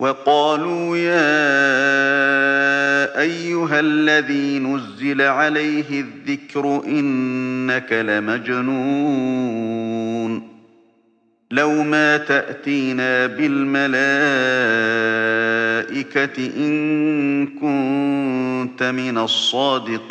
وقالوا يا أيها الذي نزل عليه الذكر إنك لمجنون. لو ما تأتينا بالملائكة إن كنت من الصادقين.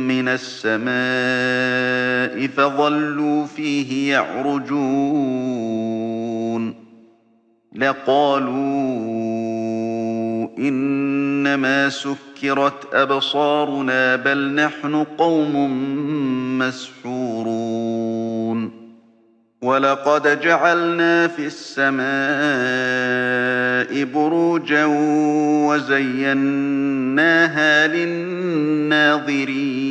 من السماء فظلوا فيه يعرجون لقالوا إنما سكرت أبصارنا بل نحن قوم مسحورون ولقد جعلنا في السماء بروجا وزيناها للناظرين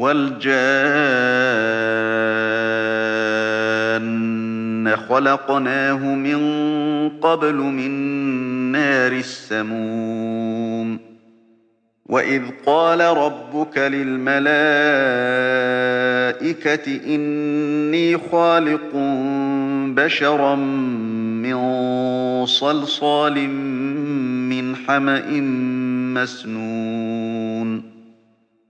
والجان خلقناه من قبل من نار السموم. وإذ قال ربك للملائكة إِنِّي خَالِقٌ بَشَرًا مِّن صَلْصَالٍ مِّنْ حَمَإٍ مَّسْنُونٍ.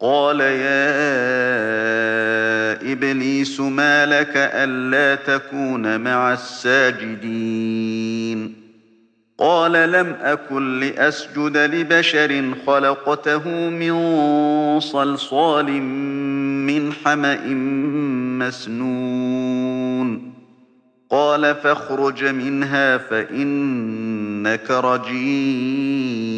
قَالَ يَا إِبْلِيسُ مَا لَكَ أَلَّا تَكُونَ مَعَ السَّاجِدِينَ قَالَ لَمْ أَكُن لِّأَسْجُدَ لِبَشَرٍ خَلَقْتَهُ مِن صَلْصَالٍ مِّنْ حَمَإٍ مَّسْنُونٍ قَالَ فَاخْرُجْ مِنْهَا فَإِنَّكَ رَجِيمٌ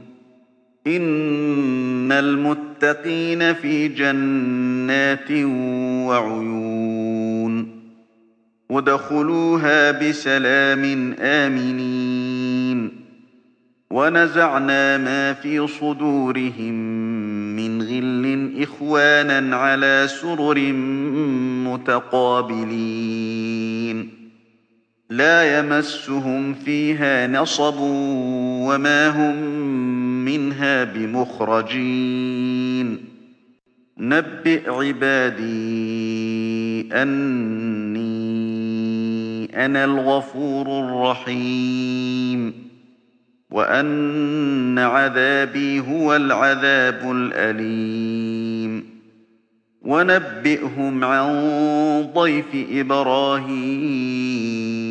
إِنَّ الْمُتَّقِينَ فِي جَنَّاتٍ وَعُيُونٍ ادْخُلُوهَا بِسَلَامٍ آمِنِينَ وَنَزَعْنَا مَا فِي صُدُورِهِم مِّنْ غِلٍّ إِخْوَانًا عَلَىٰ سُرُرٍ مُّتَقَابِلِينَ لَا يَمَسُّهُمْ فِيهَا نَصَبٌ وَمَا هُم مِّنْهَا بِمُخْرَجِينَ. نَبِّئْ عِبَادِي أَنِّي أَنَا الْغَفُورُ الرَّحِيمُ. وَأَنَّ عَذَابِي هُوَ الْعَذَابُ الْأَلِيمُ. وَنَبِّئْهُمْ عَن ضَيْفِ إِبْرَاهِيمَ.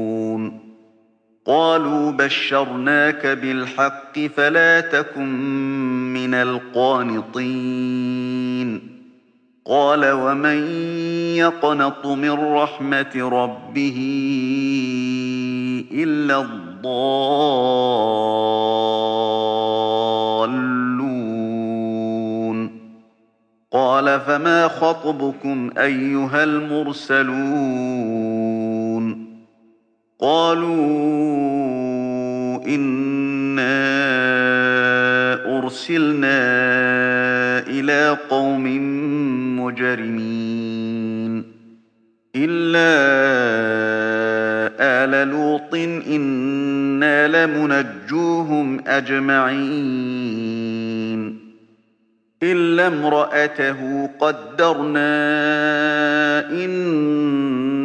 قَالُوا بَشَّرْنَاكَ بِالْحَقِّ فَلَا تَكُن مِّنَ الْقَانِطِينَ. قَالَ وَمَن يَقْنَطُ مِن رَّحْمَةِ رَبِّهِ إِلَّا الضَّالُّونَ. قَالَ فَمَا خَطْبُكُمْ أَيُّهَا الْمُرْسَلُونَ؟ قَالُوا إِنَّا أُرْسِلْنَا إِلَىٰ قَوْمٍ مُّجْرِمِينَ إِلَّا آلَ لُوطٍ إِنَّا لَمُنَجُّوهُمْ أَجْمَعِينَ إِلَّا امْرَأَتَهُ قَدَّرْنَا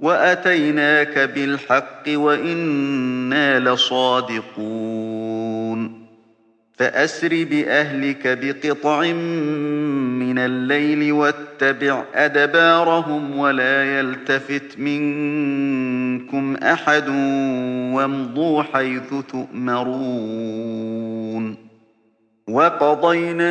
وأتيناك بالحق وإنا لصادقون. فأسر بأهلك بقطع من الليل واتبع أدبارهم ولا يلتفت منكم أحد وامضوا حيث تؤمرون. وقضينا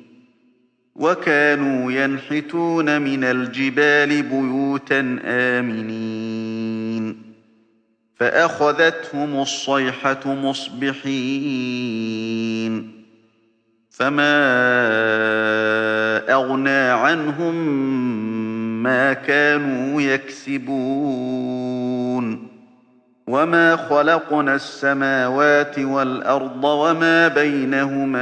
وكانوا ينحتون من الجبال بيوتا آمنين. فأخذتهم الصيحة مصبحين. فما أغنى عنهم ما كانوا يكسبون. وما خلقنا السماوات والأرض وما بينهما